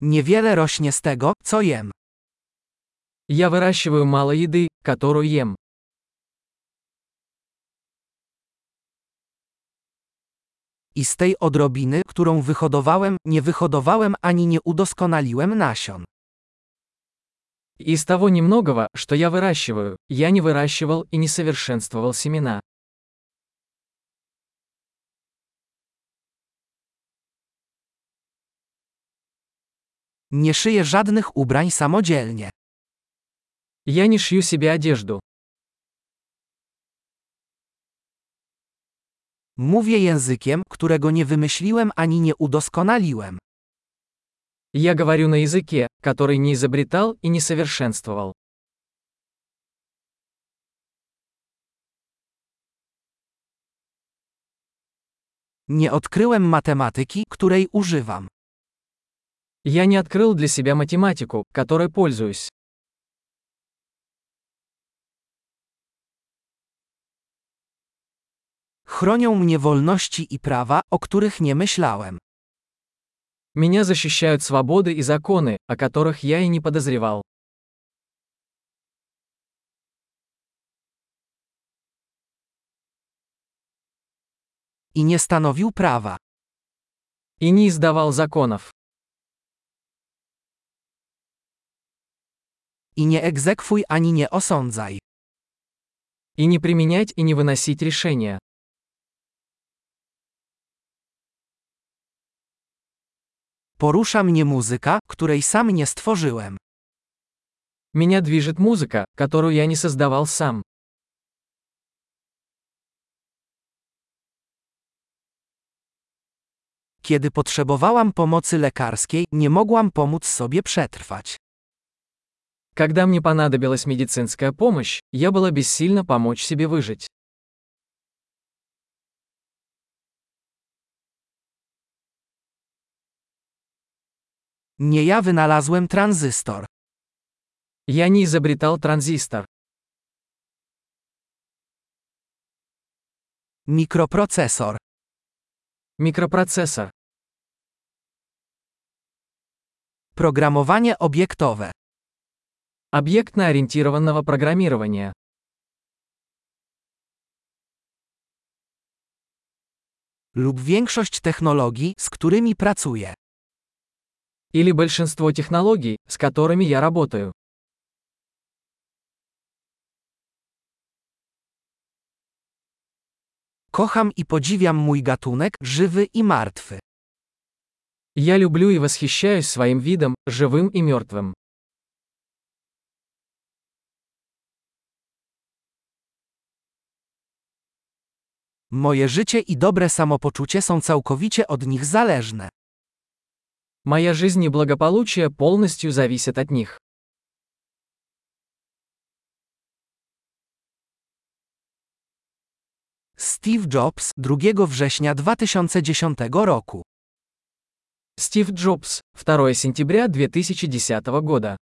Niewiele rośnie z tego, co jem. Я выращиваю мало еды, которую ем. I z tej odrobiny, którą wyhodowałem, nie wyhodowałem ani nie udoskonaliłem nasion. Из того немногого, что я выращиваю, я не выращивал и не совершенствовал семена. Nie szyję żadnych ubrań samodzielnie. Я не шью себе одежду. Mówię językiem, którego nie wymyśliłem ani nie udoskonaliłem. Я говорю на языке, который не изобретал и не совершенствовал. Nie odkryłem matematyki, której używam. Я не открыл для себя математику, которой пользуюсь. Chronią mnie wolności i prawa, o których nie myślałem. Меня защищают свободы и законы, о которых я и не подозревал. I nie stanowił prawa. И не издавал законов. I nie egzekwuj ani nie osądzaj. И не применять и не выносить решения. Porusza mnie muzyka, której sam nie stworzyłem. Меня движет музыка, которую я не создавал сам. Kiedy potrzebowałam pomocy lekarskiej, nie mogłam pomóc sobie przetrwać. Когда мне понадобилась медицинская помощь, я была бессильна помочь себе выжить. Nie ja wynalazłem tranzystor. Я не изобретал транзистор. Mikroprocesor. Микропроцессор. Programowanie obiektowe. Объектно-ориентированного программирования. Lub większość technologii, z którymi pracuję. Или большинство технологий, с которыми я работаю. Kocham i podziwiam mój gatunek, żywy i martwy. Я люблю и восхищаюсь своим видом, живым и мертвым. Moje życie i dobre samopoczucie są całkowicie od nich zależne. Моя жизнь и благополучие полностью зависят от них. Steve Jobs, 2 września 2010 roku. Стив Джобс, 2 сентября 2010 года.